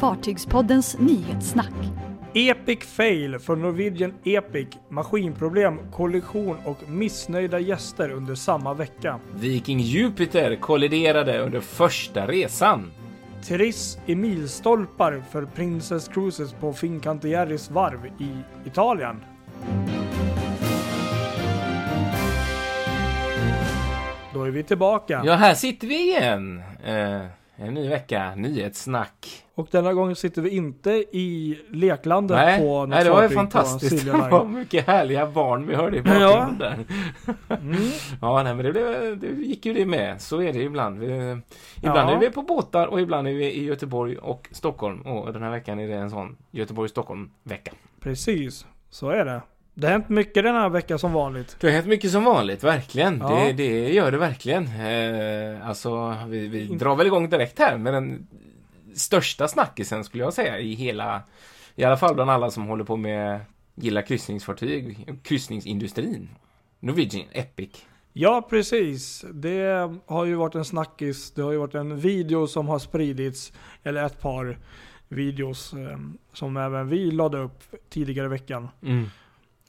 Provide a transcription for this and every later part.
Fartygspoddens nyhetssnack. Epic fail för Norwegian Epic, maskinproblem, kollision och missnöjda gäster under samma vecka. Viking Jupiter kolliderade under första resan. Triss i milstolpar för Princess Cruises på Fincantieri's varv i Italien. Då är vi tillbaka. Ja, här sitter vi igen. Eh, en ny vecka, nyhetssnack. Och denna gången sitter vi inte i leklandet Nej, på något nej det var ju fantastiskt. Det var mycket härliga barn vi hörde i bakgrunden där. Mm. Ja, nej, men det, blev, det gick ju det med. Så är det ibland. Vi, ibland Ja. är vi på båtar och ibland är vi i Göteborg och Stockholm. Och den här veckan är det en sån Göteborg-Stockholm-vecka. Precis, så är det. Det har hänt mycket den här veckan som vanligt. Det har hänt mycket som vanligt, verkligen. Ja. Det, det gör det verkligen. Eh, alltså, vi, vi drar väl igång direkt här med den största snackisen skulle jag säga i hela, i alla fall bland alla som håller på med, gillar kryssningsfartyg, kryssningsindustrin. Norwegian Epic. Ja, precis. Det har ju varit en snackis. Det har ju varit en video som har spridits, eller ett par videos eh, som även vi lade upp tidigare i veckan. Mm.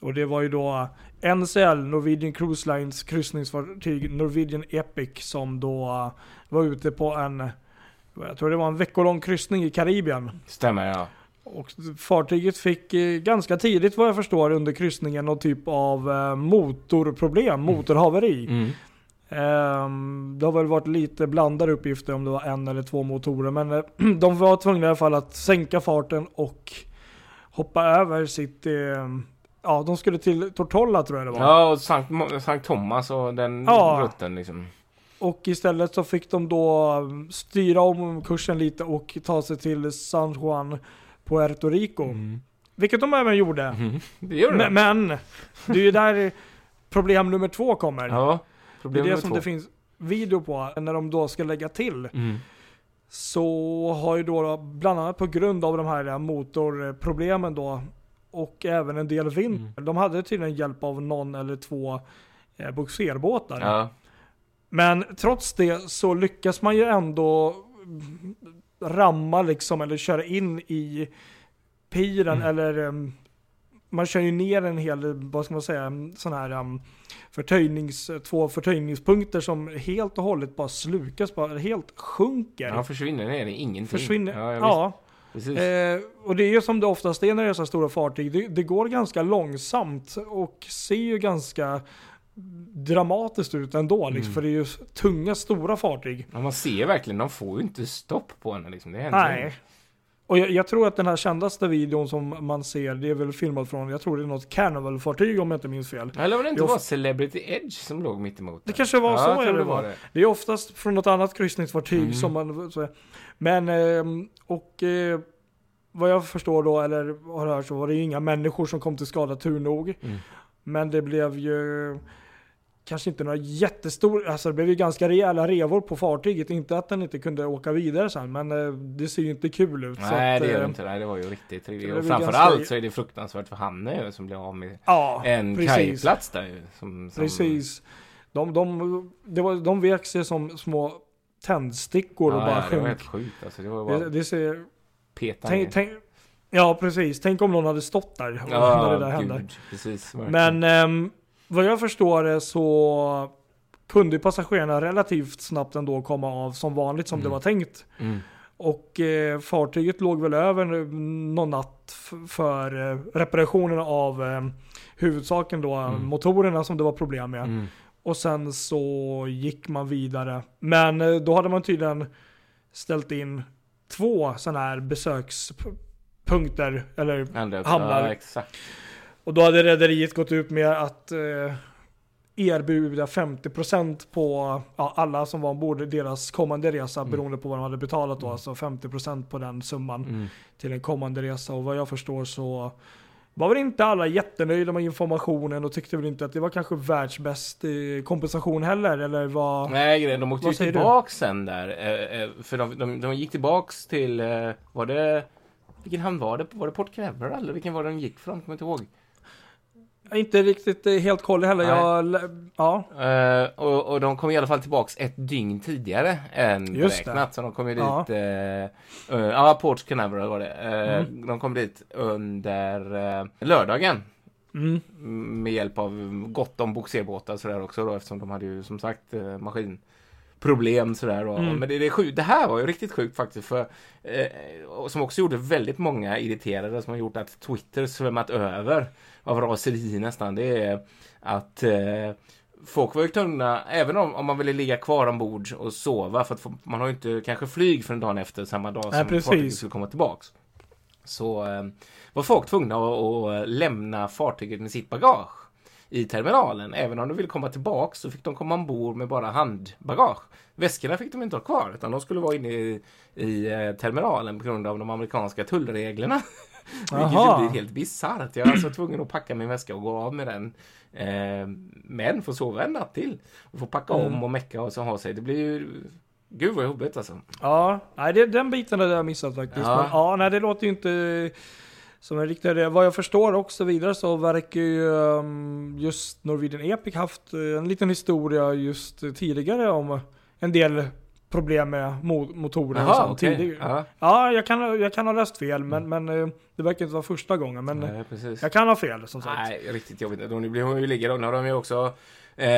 Och det var ju då NCL, Norwegian Cruise Lines kryssningsfartyg Norwegian Epic som då eh, var ute på en, jag tror det var en veckolång kryssning i Karibien. Stämmer, ja. Och fartyget fick eh, ganska tidigt vad jag förstår under kryssningen någon typ av eh, motorproblem, motorhaveri. Mm. Ehm, det har väl varit lite blandade uppgifter om det var en eller två motorer. Men eh, de var tvungna i alla fall att sänka farten och hoppa över sitt... Eh, ja, de skulle till Tortolla tror jag det var. Ja, och Sankt, Sankt Thomas och den Ja. rutten liksom. Och istället så fick de då styra om kursen lite och ta sig till San Juan Puerto Rico. Vilket de även gjorde. Mm. Det gör det. Men, men det är ju där problem nummer två kommer. ja, det problem är det som två. det finns video på när de då ska lägga till. Mm. så har ju då bland annat på grund av de här motorproblemen då och även en del vind. Mm. De hade tydligen hjälp av någon eller två eh, bogserbåtar. Ja. Men trots det så lyckas man ju ändå ramma liksom eller köra in i piren Mm. eller um, man kör ju ner en hel, vad ska man säga, sån här um, förtöjnings, två förtöjningspunkter som helt och hållet bara slukas, bara helt sjunker. Han försvinner ner i ingenting. försvinner. Ja, Ja, ja. Eh, och det är ju som det oftast är när det är så stora fartyg. Det, det går ganska långsamt och ser ju ganska dramatiskt ut ändå. Liksom, Mm. För det är ju tunga, stora fartyg. Ja, man ser verkligen, de får ju inte stopp på henne liksom. Det händer Nej. Och jag, jag tror att den här kändaste videon som man ser, det är väl filmad från, jag tror det är något Carnival-fartyg om jag inte minns fel. Eller var det inte Jo, var Celebrity Edge som låg mitt emot Det där? kanske var ja, så jag tror det var. det. Det är oftast från något annat kryssningsfartyg Mm. som man... Så, men, ehm, och eh, vad jag förstår då, eller har hört så var det inga människor som kom till skada tur nog. Mm. Men det blev ju kanske inte några jättestora, alltså det blev ju ganska rejäla revor på fartyget. Inte att den inte kunde åka vidare sen, men eh, det ser ju inte kul ut. Nej, att, det gör det eh, inte. Nej, det var ju riktigt trevligt. Och framförallt ganska- så är det fruktansvärt för Hanne som blev av med Ja, en precis. kajplats där. Som, som, Precis. De, de, det var, de vek sig som små tändstickor Ja, och bara ja, det var sjönk. helt sjukt alltså. Det var bara Det, det ser, peta tänk, tänk, ja precis, tänk om någon hade stått där när Ja, det där gud. hände. Precis. verkligen. Men ehm, vad jag förstår det så kunde passagerarna relativt snabbt ändå komma av som vanligt som Mm. det var tänkt. Mm. Och eh, fartyget låg väl över någon natt för eh, reparationen av eh, huvudsaken då, Mm. motorerna som det var problem med. Mm. Och sen så gick man vidare. Men eh, då hade man tydligen ställt in två sådana här besökspunkter. Eller. Hamnar. Ja, exakt. Och då hade rederiet gått ut med att eh, erbjuda 50% på ja, alla som var ombord deras kommande resa Mm. beroende på vad de hade betalat då. Alltså 50% på den summan Mm. till en kommande resa. Och vad jag förstår så var väl inte alla jättenöjda med informationen och tyckte väl inte att det var kanske världsbäst eh, kompensation heller. Eller vad? Nej, de åkte ju du? tillbaks sen där. eh, eh, För de, de, de gick tillbaks till, var det, vilken hamn var det? Var det Port Canaveral eller vilken var det de gick från? Kommer inte ihåg. Inte riktigt eh, helt koll heller. Jag, ja, Eh, och, och de kom i alla fall tillbaks ett dygn tidigare än Just det. beräknat. Så de kom ju dit, Ja. ja, uh, uh, Port Canaveral var det. Eh, Mm. De kom dit under eh, lördagen. mm, Med hjälp av gott om bogserbåtar sådär också då eftersom de hade ju som sagt eh, maskinproblem sådär. Och, Mm. Men det, det, är sjukt. det här var ju riktigt sjukt faktiskt. För, eh, som också gjorde väldigt många irriterade som har gjort att Twitter svämmat över av raseri nästan. Det är att eh, folk var ju tvungna, även om, om man ville ligga kvar ombord och sova för att man har ju inte kanske flyg för en dag efter samma dag som fartyget skulle komma tillbaks. Så eh, var folk tvungna att, att lämna fartyget med sitt bagage i terminalen. Även om de ville komma tillbaks så fick de komma ombord med bara handbagage. Väskorna fick de inte ha kvar utan de skulle vara inne i, i eh, terminalen på grund av de amerikanska tullreglerna. Vilket blir helt bisarrt. Jag är alltså tvungen att packa min väska och gå av med den. Eh, men få sova en natt till. Och få packa Mm. om och mecka och så ha sig. Det blir ju... Gud vad jobbigt alltså. ja. Nej, det, den biten hade jag missat faktiskt. Ja. Men, ja, nej, det låter ju inte som riktig idé. Vad jag förstår också vidare så verkar ju um, just Norwegian Epic haft eh, en liten historia just tidigare om en del problem med mo- motorer och sånt okej. tidigare. Ja, Ja, jag kan, jag kan ha läst fel, men, men eh, det verkar inte vara första gången. Men nej, jag kan ha fel som sagt. Nej, riktigt jobbigt. Nu blir hon ju ligga. Nu har de ju också eh,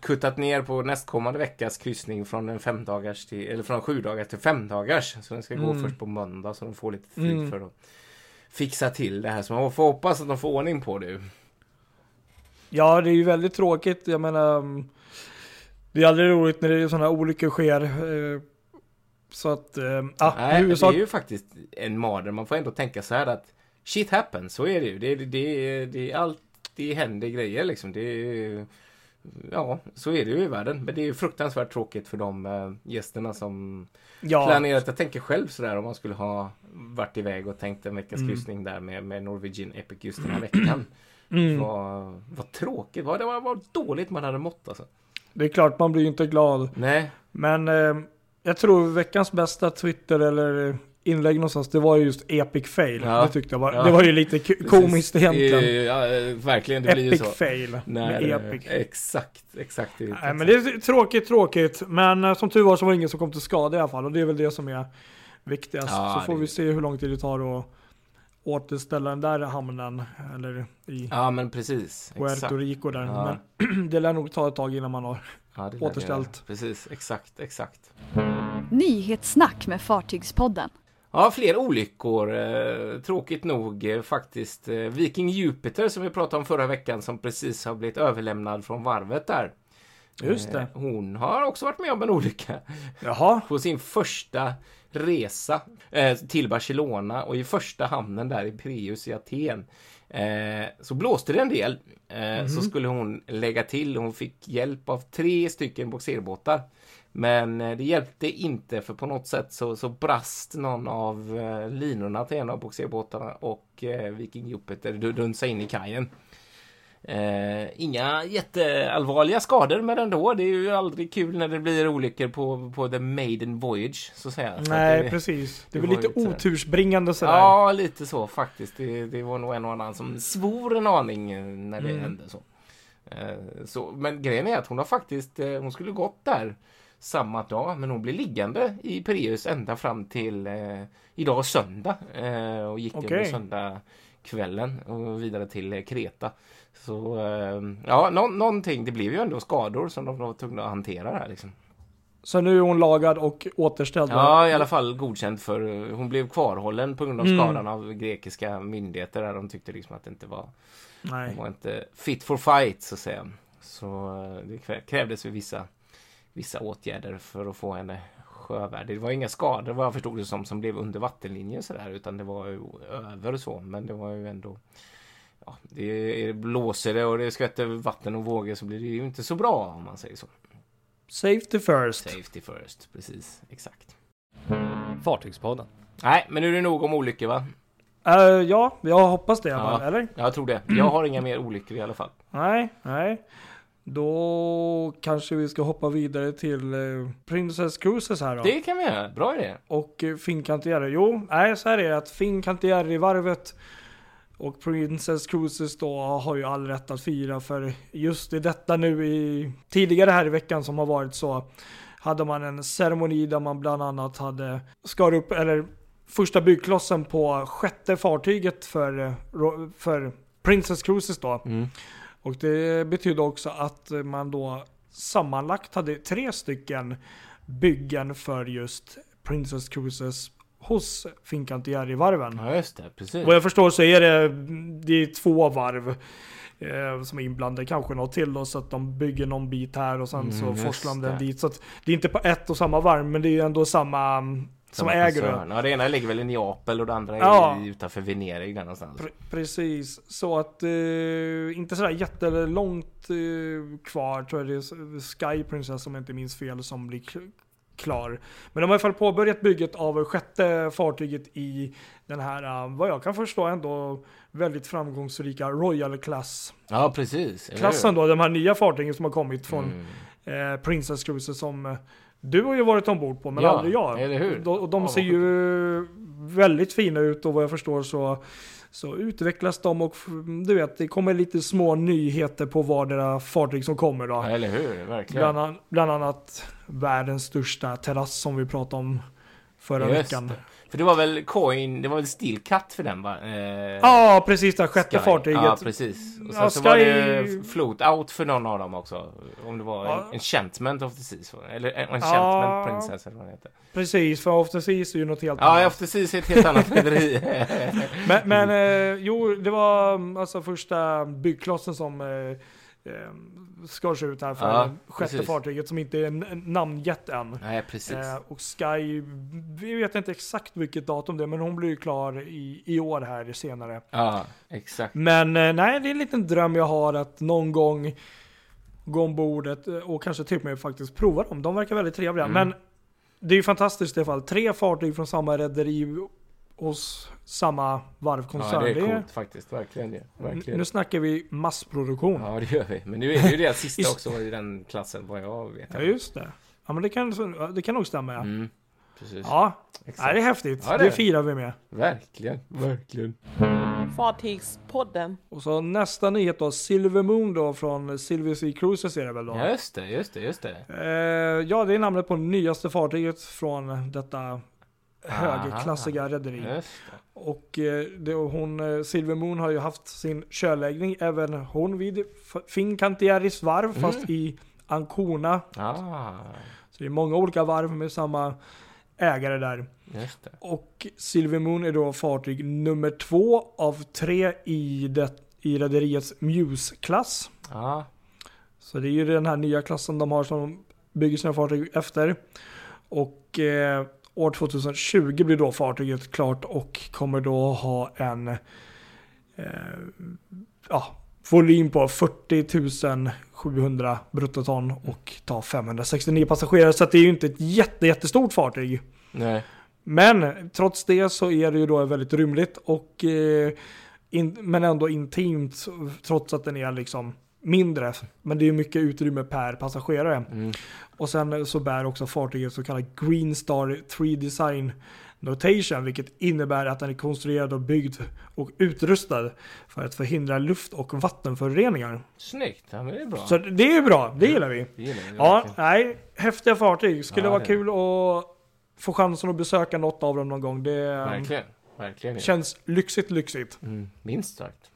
kuttat ner på nästkommande veckas kryssning från en femdagars till, eller från sju dagars till femdagars. Så den ska gå Mm. först på måndag så de får lite tid Mm. för att fixa till det här. Så man får hoppas att de får ordning på det. Ja, det är ju väldigt tråkigt. Jag menar, mm, det är aldrig roligt när det är sådana här olyckor sker. eh, Så att, eh, ja, Nej, det är ju faktiskt en mardröm. Man får ändå tänka så här att shit happens, så är det ju. Det, det, det, det, allt, det händer grejer liksom. Det, är- ja, så är det ju i världen. Men det är ju fruktansvärt tråkigt för de eh, gästerna som ja, planerat. Jag tänker själv sådär om man skulle ha varit iväg och tänkt en veckas Mm. kryssning där med, med Norwegian Epic just den här veckan. mm, Vad, vad tråkigt. Vad, det var, vad dåligt man hade mått alltså. det är klart man blir ju inte glad. Nej, Men eh, jag tror veckans bästa Twitter eller inlägg någonstans, det var ju just Epic fail. Ja. Det tyckte jag var, Ja. det var ju lite komiskt egentligen. Eh, Ja, eh, verkligen, det blir ju Epic så. fail När, med Epic. Exakt, exakt. Det Nej men det är tråkigt, tråkigt. Men eh, som tur var så var det ingen som kom till skada i alla fall. Och det är väl det som är viktigast. Ja, så får det- vi se hur lång tid det tar att återställa den där hamnen. Eller i Ja, men precis. Puerto Exakt. Rico där. Ja. Men det lär nog ta ett tag innan man har. Ja, återställt. Precis, exakt, exakt. Nyhetssnack med Fartygspodden. Ja, fler olyckor. Eh, tråkigt nog eh, faktiskt. Eh, Viking Jupiter som vi pratade om förra veckan som precis har blivit överlämnad från varvet där. Just det. Hon har också varit med om en olycka Jaha. på sin första resa till Barcelona och i första hamnen där i Pireus i Aten. Så blåste det en del. Eh, Så skulle hon lägga till. Hon fick hjälp av tre stycken boxerbåtar. Men eh, det hjälpte inte för på något sätt så, så brast någon av eh, linorna till en av boxerbåtarna och eh, Viking Jupiter dun- dunsade in i kajen. Eh, inga jätteallvarliga skador men ändå. Det är ju aldrig kul när det blir olyckor på, på the maiden voyage så att säga. Så Nej det, precis. Det det var lite otursbringande sådär. Ja, lite så faktiskt. Det, det var nog en och annan som svor en aning när det Mm. hände så. Eh, så. Men grejen är att hon har faktiskt, eh, hon skulle gått där samma dag, men hon blev liggande i Pireus ända fram till eh, idag söndag. Eh, och gick Okej. under söndag kvällen och vidare till eh, Kreta. Så eh, ja, nå- någonting. Det blev ju ändå skador som de var tvungna att hantera där liksom. Så nu är hon lagad och återställd. Ja, i alla fall godkänd för eh, hon blev kvarhållen på grund av Mm. skadan av grekiska myndigheter där de tyckte liksom att det inte var, Nej. hon var inte fit for fight så att säga. Så det krä- krävdes ju vissa, vissa åtgärder för att få henne sjövärdig. Det var inga skador vad jag förstod det som som blev under vattenlinjen sådär utan det var ju över så men det var ju ändå Ja, det är, blåser det och det skvätter vatten och vågor så blir det ju inte så bra om man säger så. Safety first. Safety first, precis, exakt. Fartygspodden. Nej, men nu är det nog om olyckor va? Eh, ja, jag hoppas det i alla Ja. Eller? Jag tror det. Jag har inga mer olyckor i alla fall. Nej, nej. Då kanske vi ska hoppa vidare till eh, Princess Cruises här då. Det kan vi göra. Bra idé. Och eh, Fincantieri. Jo, nej så här är det att Fincantieri-varvet Och Princess Cruises då har ju all rätt att fira för just i detta nu i tidigare här i veckan som har varit så hade man en ceremoni där man bland annat hade skar upp, eller första byggklossen på sjätte fartyget för, eh, för Princess Cruises då. Mm. Och det betydde också att man då sammanlagt hade tre stycken byggen för just Princess Cruises hos Fincantieri-varven. Ja, just det. Precis. Vad jag förstår så är det, det är två varv eh, som är inblandade, kanske något till då, så att de bygger någon bit här och sen Mm, så forslar de den dit. Så att det är inte på ett och samma varv, men det är ju ändå samma mm, som äger det. koncern. Ja, det ena ligger väl i Neapel och det andra är Ja. i- utanför Venedig där någonstans. Pre- precis, så att eh, inte sådär jättelångt eh, kvar tror jag det är Sky Princess om jag inte minns fel som blir klar. Men de har i alla fall påbörjat bygget av sjätte fartyget i den här, eh, vad jag kan förstå ändå väldigt framgångsrika Royal Class Ja, precis. klassen då, de här nya fartygen som har kommit från Mm. eh, Princess Cruises som eh, du har ju varit ombord på men Ja, aldrig jag. eller hur? De, och de Ja, ser ju väldigt fina ut och vad jag förstår så, så utvecklas de och du vet det kommer lite små nyheter på vardera fartyg som kommer då. Ja, eller hur? Verkligen. Bland, an, bland annat världens största terrass som vi pratade om förra Just veckan. För det var väl coin, det var väl Cut för den va? Eh, Ja, precis det sjätte Sky. fartyget. Ja, precis. Och sen Ja, så var det float out för någon av dem också. Om det var Ja. Enchantment of the Seas. Eller Enchantment Ja. Princess eller vad det heter. Precis, för After Seas är ju något helt Ja, annat. of the Seas är ett helt annat rederi. Men, men eh, jo, det var mm, alltså första byggklossen som eh, eh, skars ut här för Ja, sjätte precis. fartyget som inte är namngett än. Nej, precis. Eh, och Sky, vi vet inte exakt vilket datum det är, men hon blir ju klar i, i år här senare. Ja, exakt. Men eh, nej, det är en liten dröm jag har att någon gång gå ombord och kanske till och med faktiskt prova dem. De verkar väldigt trevliga. Mm. Men det är ju fantastiskt i alla fall. Tre fartyg från samma rederi hos samma varvkoncern. Ja, det är coolt faktiskt. Verkligen det. Verkligen. nu snackar vi massproduktion. Ja, Ja, det gör vi. Men nu är det ju det sista Is- också i den klassen, vad jag vet. just det. Ja, men det kan, det kan nog stämma ja. Mm, precis. Ja, Exakt. det är häftigt. Ja, det det. firar vi med. Verkligen, verkligen. Fartygspodden. Och så nästa nyhet då, Silver Moon då från Silver Sea Cruises är det väl då? Ja, just det, just det, just det. Eh, ja, det är namnet på nyaste fartyget från detta högklassiga rederi. Och eh, det, hon, eh, Silver Moon har ju haft sin körläggning, även hon vid Fincantieri's varv, Mm. fast i Ancona. Ah, Så det är många olika varv med samma ägare där. Och Silver Moon är då fartyg nummer två av tre i, det, i rederiets Muse-klass. Ja, Så det är ju den här nya klassen de har som de bygger sina fartyg efter. Och eh, år 2020 blir då fartyget klart och kommer då ha en eh, ja, volym på 40 700 bruttoton och ta 569 passagerare. Så det är ju inte ett jätte, jättestort fartyg. nej. Men trots det så är det ju då väldigt rymligt och eh, in, men ändå intimt trots att den är liksom mindre. Men det är mycket utrymme per passagerare. Mm. Och sen så bär också fartyget så kallad Green Star 3 Design Notation, vilket innebär att den är konstruerad och byggd och utrustad för att förhindra luft och vattenföroreningar. Snyggt, ja, men det är bra. Så det är bra, det gillar vi. Det gillar vi Ja, verkligen. nej, häftiga fartyg. Skulle Ja, vara det- kul att få chansen att besöka något av dem någon gång. Det Verkligen, verkligen. ja. känns lyxigt, lyxigt. Mm, minst sagt.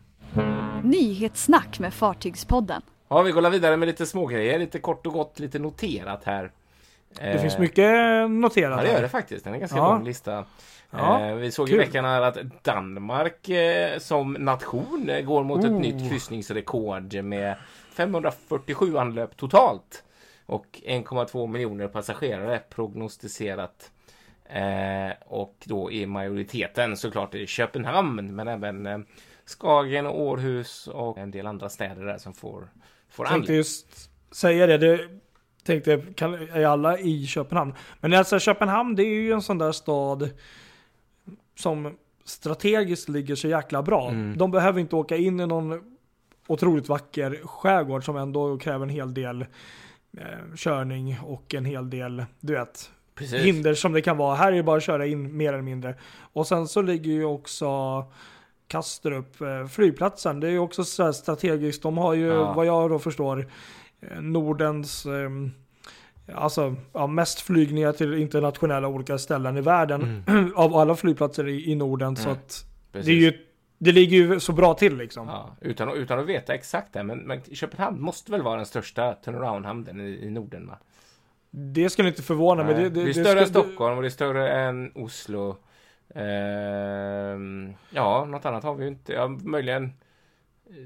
Nyhetssnack med Fartygspodden. Ja, vi går vidare med lite smågrejer, lite kort och gott, lite noterat här. Det finns mycket noterat. Ja, det gör det faktiskt. Det är en ganska Ja. lång lista. Ja, Eh, vi såg kul. i veckan här att Danmark eh, som nation eh, går mot ett Oh. nytt kryssningsrekord med 547 anlöp totalt. Och 1,2 miljoner passagerare prognostiserat. Eh, och då är majoriteten såklart i Köpenhamn men även eh, Skagen och Århus och en del andra städer där som får, får tänkte anlöp. just säga det. det tänkte, kan, är alla i Köpenhamn? Men alltså Köpenhamn, det är ju en sån där stad som strategiskt ligger så jäkla bra. Mm. De behöver inte åka in i någon otroligt vacker skärgård som ändå kräver en hel del eh, körning och en hel del, du vet, Precis. hinder som det kan vara. Här är det bara att köra in mer eller mindre. Och sen så ligger ju också Kastrup, eh, flygplatsen. Det är ju också så här strategiskt. De har ju, Ja. vad jag då förstår, eh, Nordens ehm, Alltså ja, mest flygningar till internationella olika ställen i världen av alla flygplatser i, i Norden. Så Mm. att Precis. det, är ju, det ligger ju så bra till liksom. Ja, utan, att- utan att veta exakt det, men, men Köpenhamn måste väl vara den största turnaround-hamnen i, i Norden va? Det skulle inte förvåna mig. Det, det, det, är större än ska- Stockholm och det är större än Oslo. Ehm, ja, något annat har vi ju inte. Ja, möjligen eh,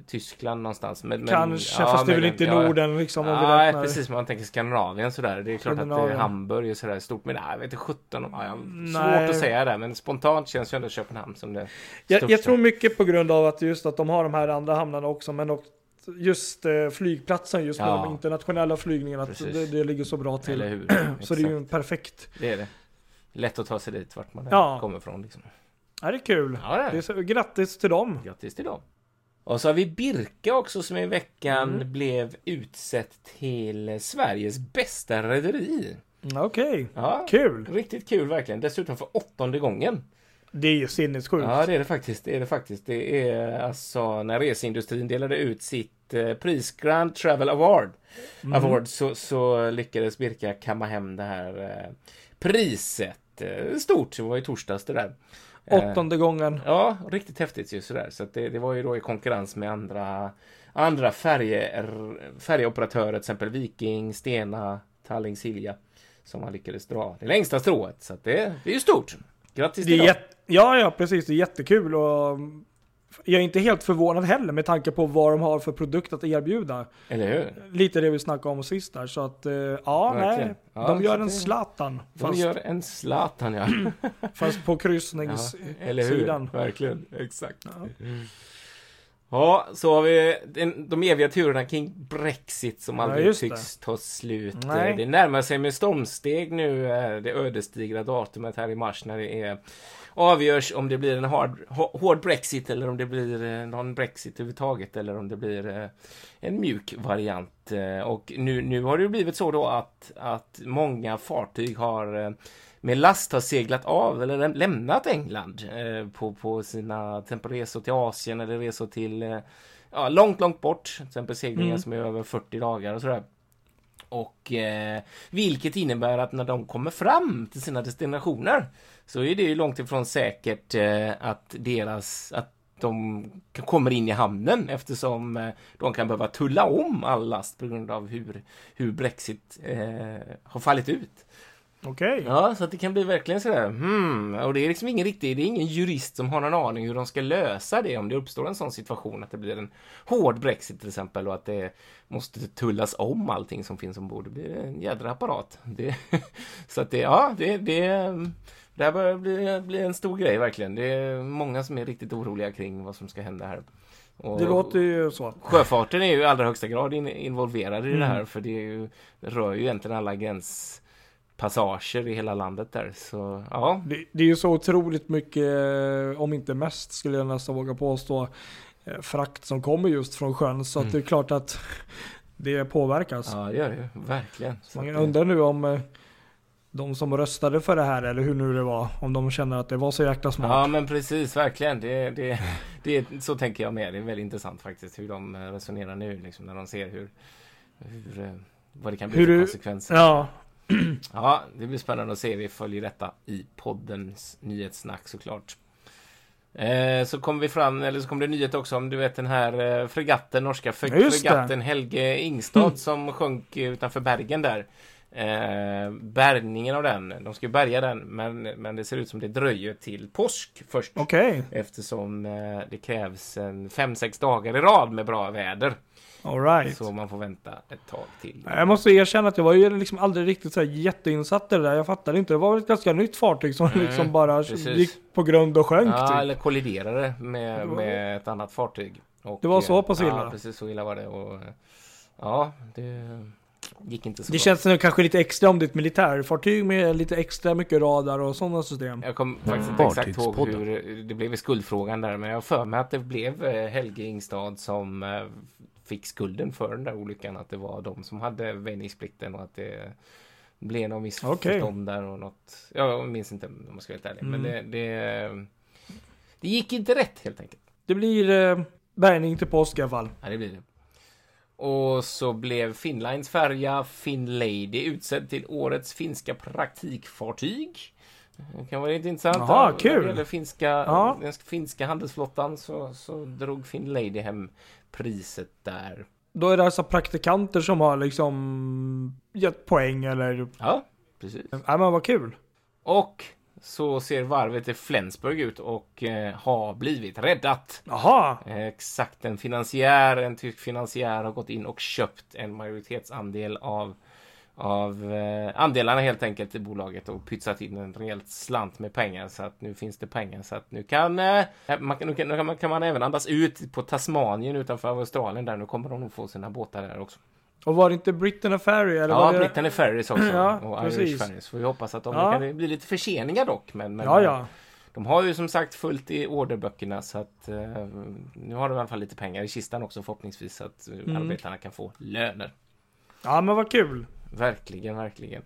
Tyskland någonstans. Men, men, Kanske, ja, fast det är väl inte ja, Norden liksom Nej, räknar. precis. Man tänker Skandinavien sådär. Det är klart att eh. Hamburg är sådär stort. Men nej, jag vet inte 17. Ja, jag Nej. svårt att säga det. Men spontant känns ju ändå Köpenhamn som det Jag, jag tror mycket på grund av att just att de har de här andra hamnarna också, men också just eh, flygplatsen just med Ja. de internationella flygningarna, att det, det ligger så bra till. Så det är ju perfekt. Det är det. Lätt att ta sig dit vart man Ja. kommer ifrån. Liksom. Ja, det är kul. Ja, det är Det är så, grattis till dem. Grattis till dem. Och så har vi Birka också som i veckan Mm. blev utsett till Sveriges bästa rederi. Mm, Okej, Ja, kul. riktigt kul verkligen. Dessutom för åttonde gången. Det är ju sinnessjukt. Ja, det är det faktiskt. Det är det faktiskt. Det är alltså när reseindustrin delade ut sitt eh, pris Grand Travel Award, Mm. Award så, så lyckades Birka kamma hem det här eh, priset. Eh, stort, det var i torsdags det där. Eh, Åttonde gången. Ja, riktigt häftigt ju sådär. Så det, det var ju då i konkurrens med andra, andra färger, färjeoperatörer, till exempel Viking, Stena, Tallink, Silja, som man lyckades dra det längsta strået. Så det, det är ju stort. Grattis Det är till jätte, ja, ja, precis. Det är jättekul och mm, jag är inte helt förvånad heller med tanke på vad de har för produkt att erbjuda. Eller hur? Lite det vi snackade om sist där. Så att, eh, ja, Verkligen. nej. Ja, de gör en det- Zlatan. De Fast, gör en Zlatan, ja. fast på ja. Eller hur? kryssningssidan. Verkligen. Exakt. Ja. Ja, så har vi de eviga turerna kring Brexit som Ja, aldrig det. tycks ta slut. Nej. Det närmar sig med stormsteg nu, eh, det ödesdigra datumet här i mars när det är avgörs om det blir en hard, hå- hård Brexit eller om det blir eh, någon Brexit överhuvudtaget eller om det blir eh, en mjuk variant. Och nu, nu har det blivit så då att, att många fartyg har med last har seglat av eller läm- lämnat England eh, på, på sina till resor till Asien eller resor till eh, ja, långt, långt bort. Till exempel seglingar Mm. som är över 40 dagar och sådär. Och eh, vilket innebär att när de kommer fram till sina destinationer så är det ju långt ifrån säkert eh, att deras att de kommer in i hamnen eftersom eh, de kan behöva tulla om all last på grund av hur, hur Brexit eh, har fallit ut. Okej. Ja, så att det kan bli verkligen sådär, hmm, och det är liksom ingen riktig, det är ingen jurist som har någon aning hur de ska lösa det om det uppstår en sån situation att det blir en hård Brexit till exempel och att det måste tullas om allting som finns ombord. Det blir en jädra apparat. Det, så att det, ja, det, det, det här börjar bli, bli en stor grej verkligen. Det är många som är riktigt oroliga kring vad som ska hända här. Och Det låter ju så. Sjöfarten är ju i allra högsta grad in, involverad i det Mm. här för det, är ju, rör ju egentligen alla gränspassager i hela landet där. Så ja, Det, det är ju så otroligt mycket, eh, om inte mest skulle jag nästan våga påstå, eh, frakt som kommer just från sjön. Så Mm. det är klart att det påverkas. ja det gör det ju. Verkligen. Så Man undrar nu om eh, de som röstade för det här, eller hur nu det var, om de känner att det var så jäkla smart. Ja men precis, verkligen. Det, det, det, så tänker jag med. Det är väldigt intressant faktiskt hur de resonerar nu liksom, när de ser hur, hur vad det kan bli Hur för du- konsekvenser. Ja, Ja, det blir spännande att se. Vi följer detta i poddens nyhetssnack såklart. Eh, så kommer vi fram, eller så kommer det nyhet också om du vet den här eh, fregatten, norska fregatten Helge Ingstad Mm. som sjönk utanför Bergen där. Eh, bärgningen av den, de ska ju bärga den men, men det ser ut som det dröjer till påsk först. okej. Eftersom eh, det krävs en 5-6 dagar i rad med bra väder. Alright. Så man får vänta ett tag till. Jag måste erkänna att jag var ju liksom aldrig riktigt så här jätteinsatt i det där. Jag fattade inte. Det var väl ett ganska nytt fartyg som Mm, liksom bara precis. gick på grund och sjönk Ja, typ. eller kolliderade med, med ett annat fartyg. Och, Det var så eh, pass illa? Ja, precis så illa var det. Och, eh, ja, det gick inte så Det bra. känns som kanske lite extra om ett militärfartyg med lite extra mycket radar och sådana system. Jag kommer faktiskt inte exakt ihåg hur det blev i skuldfrågan där, men jag har för mig att det blev eh, Helge Ingstad som eh, fick skulden för den där olyckan. Att det var de som hade väjningsplikten och att det blev något missförstånd där och något. Jag minns inte om jag ska vara helt ärlig, men det, Mm. det, det gick inte rätt helt enkelt. Det blir eh, bärgning till påsk i alla fall. Ja, det blir det. Och så blev Finnlines färja Finlady utsedd till årets finska praktikfartyg. Det kan vara lite intressant. Jaha, När kul. det gäller finska, Ja. den finska handelsflottan så, så drog Finlady hem priset där. Då är det alltså praktikanter som har liksom gett poäng eller... Ja, precis. Nej men vad kul. Och så ser varvet i Flensburg ut och eh, har blivit räddat. Jaha. Eh, Exakt, en finansiär, en tysk finansiär har gått in och köpt en majoritetsandel av, av eh, andelarna helt enkelt i bolaget och pytsat in en rejält slant med pengar så att nu finns det pengar så att nu kan, eh, man, kan- nu kan, nu kan, man, kan man även andas ut på Tasmanien utanför Australien där. Nu kommer de nog få sina båtar där också. Och var det inte Britain Ferry eller? Ja, det... Brittany Ferries också Ja, och precis. Irish Ferries. Får vi hoppas att de Ja. kan bli lite förseningar dock. Men, men Ja, ja. de har ju som sagt fullt i orderböckerna så att eh, nu har de i alla fall lite pengar i kistan också förhoppningsvis så att eh, Mm. arbetarna kan få löner. Ja men vad kul. Verkligen, verkligen.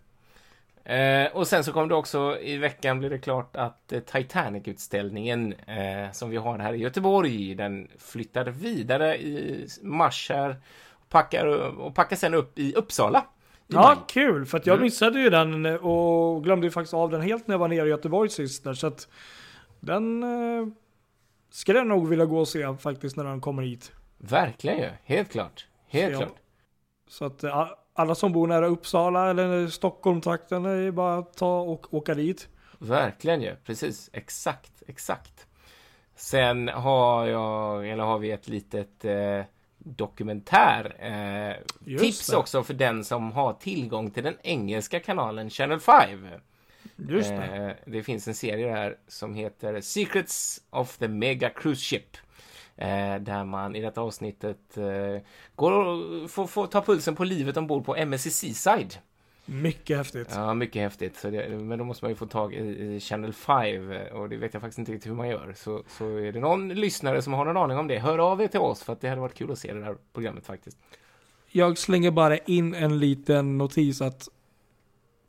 Eh, och sen så kom det också i veckan blev det klart att eh, Titanic-utställningen eh, som vi har här i Göteborg den flyttar vidare i mars här och packar, och packar sen upp i Uppsala. i Ja, maj. kul. För att jag Mm. missade ju den och glömde ju faktiskt av den helt när jag var nere i Göteborg sist där. Så att den eh, ska jag nog vilja gå och se faktiskt när den kommer hit. Verkligen ju, helt klart. Helt Ja. klart. Så att eh, alla som bor nära Uppsala eller Stockholm-trakten är bara att ta och åka dit. Verkligen ju, precis. Exakt, exakt. Sen har jag, eller har vi ett litet eh, dokumentär eh, tips det. också för den som har tillgång till den engelska kanalen Channel 5. Just det. Eh, det finns en serie där som heter Secrets of the Mega Cruise Ship. Eh, där man i detta avsnittet eh, går och får, får ta pulsen på livet ombord på MSC Seaside. Mycket häftigt. Ja, mycket häftigt. Så det, men då måste man ju få tag i, i Channel 5 och det vet jag faktiskt inte riktigt hur man gör. Så, så är det någon lyssnare som har någon aning om det, hör av er till oss för att det hade varit kul att se det där programmet faktiskt. Jag slänger bara in en liten notis att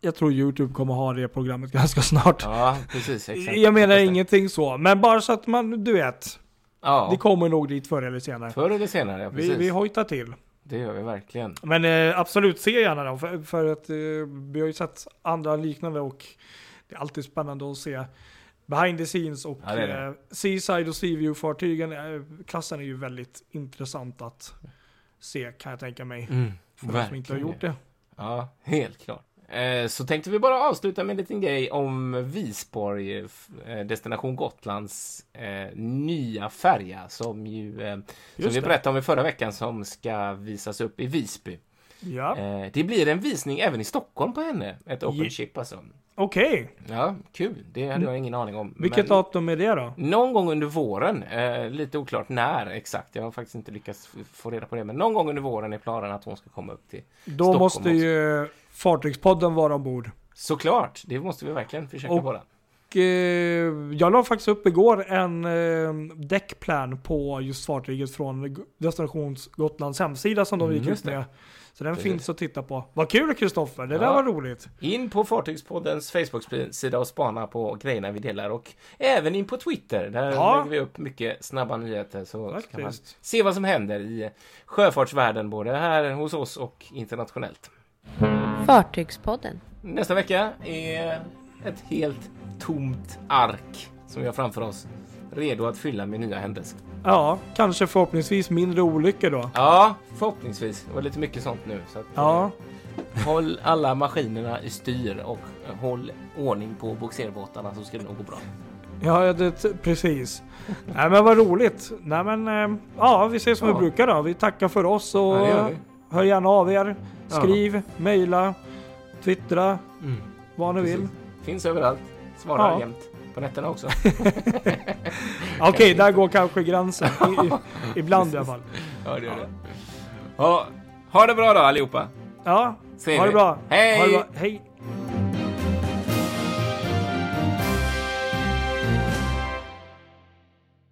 jag tror Youtube kommer ha det programmet ganska snart. Ja, precis. Exakt. Jag menar det. ingenting så, men bara så att man, du vet. Ja, Det kommer nog dit förr eller senare. förr eller senare, ja, precis. Vi, vi hojtar till. Det gör vi verkligen. Men eh, absolut, se gärna dem. För, för att eh, vi har ju sett andra liknande och det är alltid spännande att se behind the scenes och Ja, det det. eh, Seaside och Seaview-fartygen. Eh, klassen är ju väldigt intressant att se kan jag tänka mig. Mm, För de som inte har gjort det. Ja, helt klart. Eh, Så tänkte vi bara avsluta med en liten grej om Visborg, eh, Destination Gotlands eh, nya färja som ju, som vi berättade om i förra veckan, som ska visas upp i Visby. Ja, det blir en visning även i Stockholm på henne, ett open ship alltså. Okej. Ja, kul. Det hade jag ingen aning om. Vilket Men datum är det då? Någon gång under våren, eh, lite oklart när exakt, jag har faktiskt inte lyckats få reda på det, men någon gång under våren är planen att hon ska komma upp till Då Stockholm måste ju Fartygspodden vara ombord. Såklart, det måste vi verkligen försöka vara. Och, eh, jag la faktiskt upp igår en eh, däckplan på just fartyget från Destinations Gotlands hemsida som de Mm, gick ut just det. Så den Precis. finns att titta på. Vad kul Kristoffer, det där Ja. var roligt. In på Fartygspoddens Facebook-sida och spana på grejerna vi delar och även in på Twitter. Där Ja. lägger vi upp mycket snabba nyheter så kan man Faktiskt. se vad som händer i sjöfartsvärlden både här hos oss och internationellt. Fartygspodden. Nästa vecka är ett helt tomt ark som vi har framför oss. Redo att fylla med nya händelser. Ja, kanske förhoppningsvis mindre olyckor då. Ja, förhoppningsvis. Det var lite mycket sånt nu. Så att, Ja, eh, Håll alla maskinerna i styr och eh, håll ordning på boxerbåtarna så ska det nog gå bra. ja det, precis. Nej men vad roligt. Nej men, eh, ja vi ses som Ja. vi brukar då. Vi tackar för oss och Ja, hör gärna av er. Ja. Skriv, mejla, twittra, Mm. vad ni vill. Precis. Finns överallt. Svarar Ja. jämt. På nätterna också. Okej, där går kanske gränsen. I, ibland i alla fall. ja, det gör det. Ja, ha det bra då allihopa. Ja, ha det bra. Hej! Ha det bra. Hej!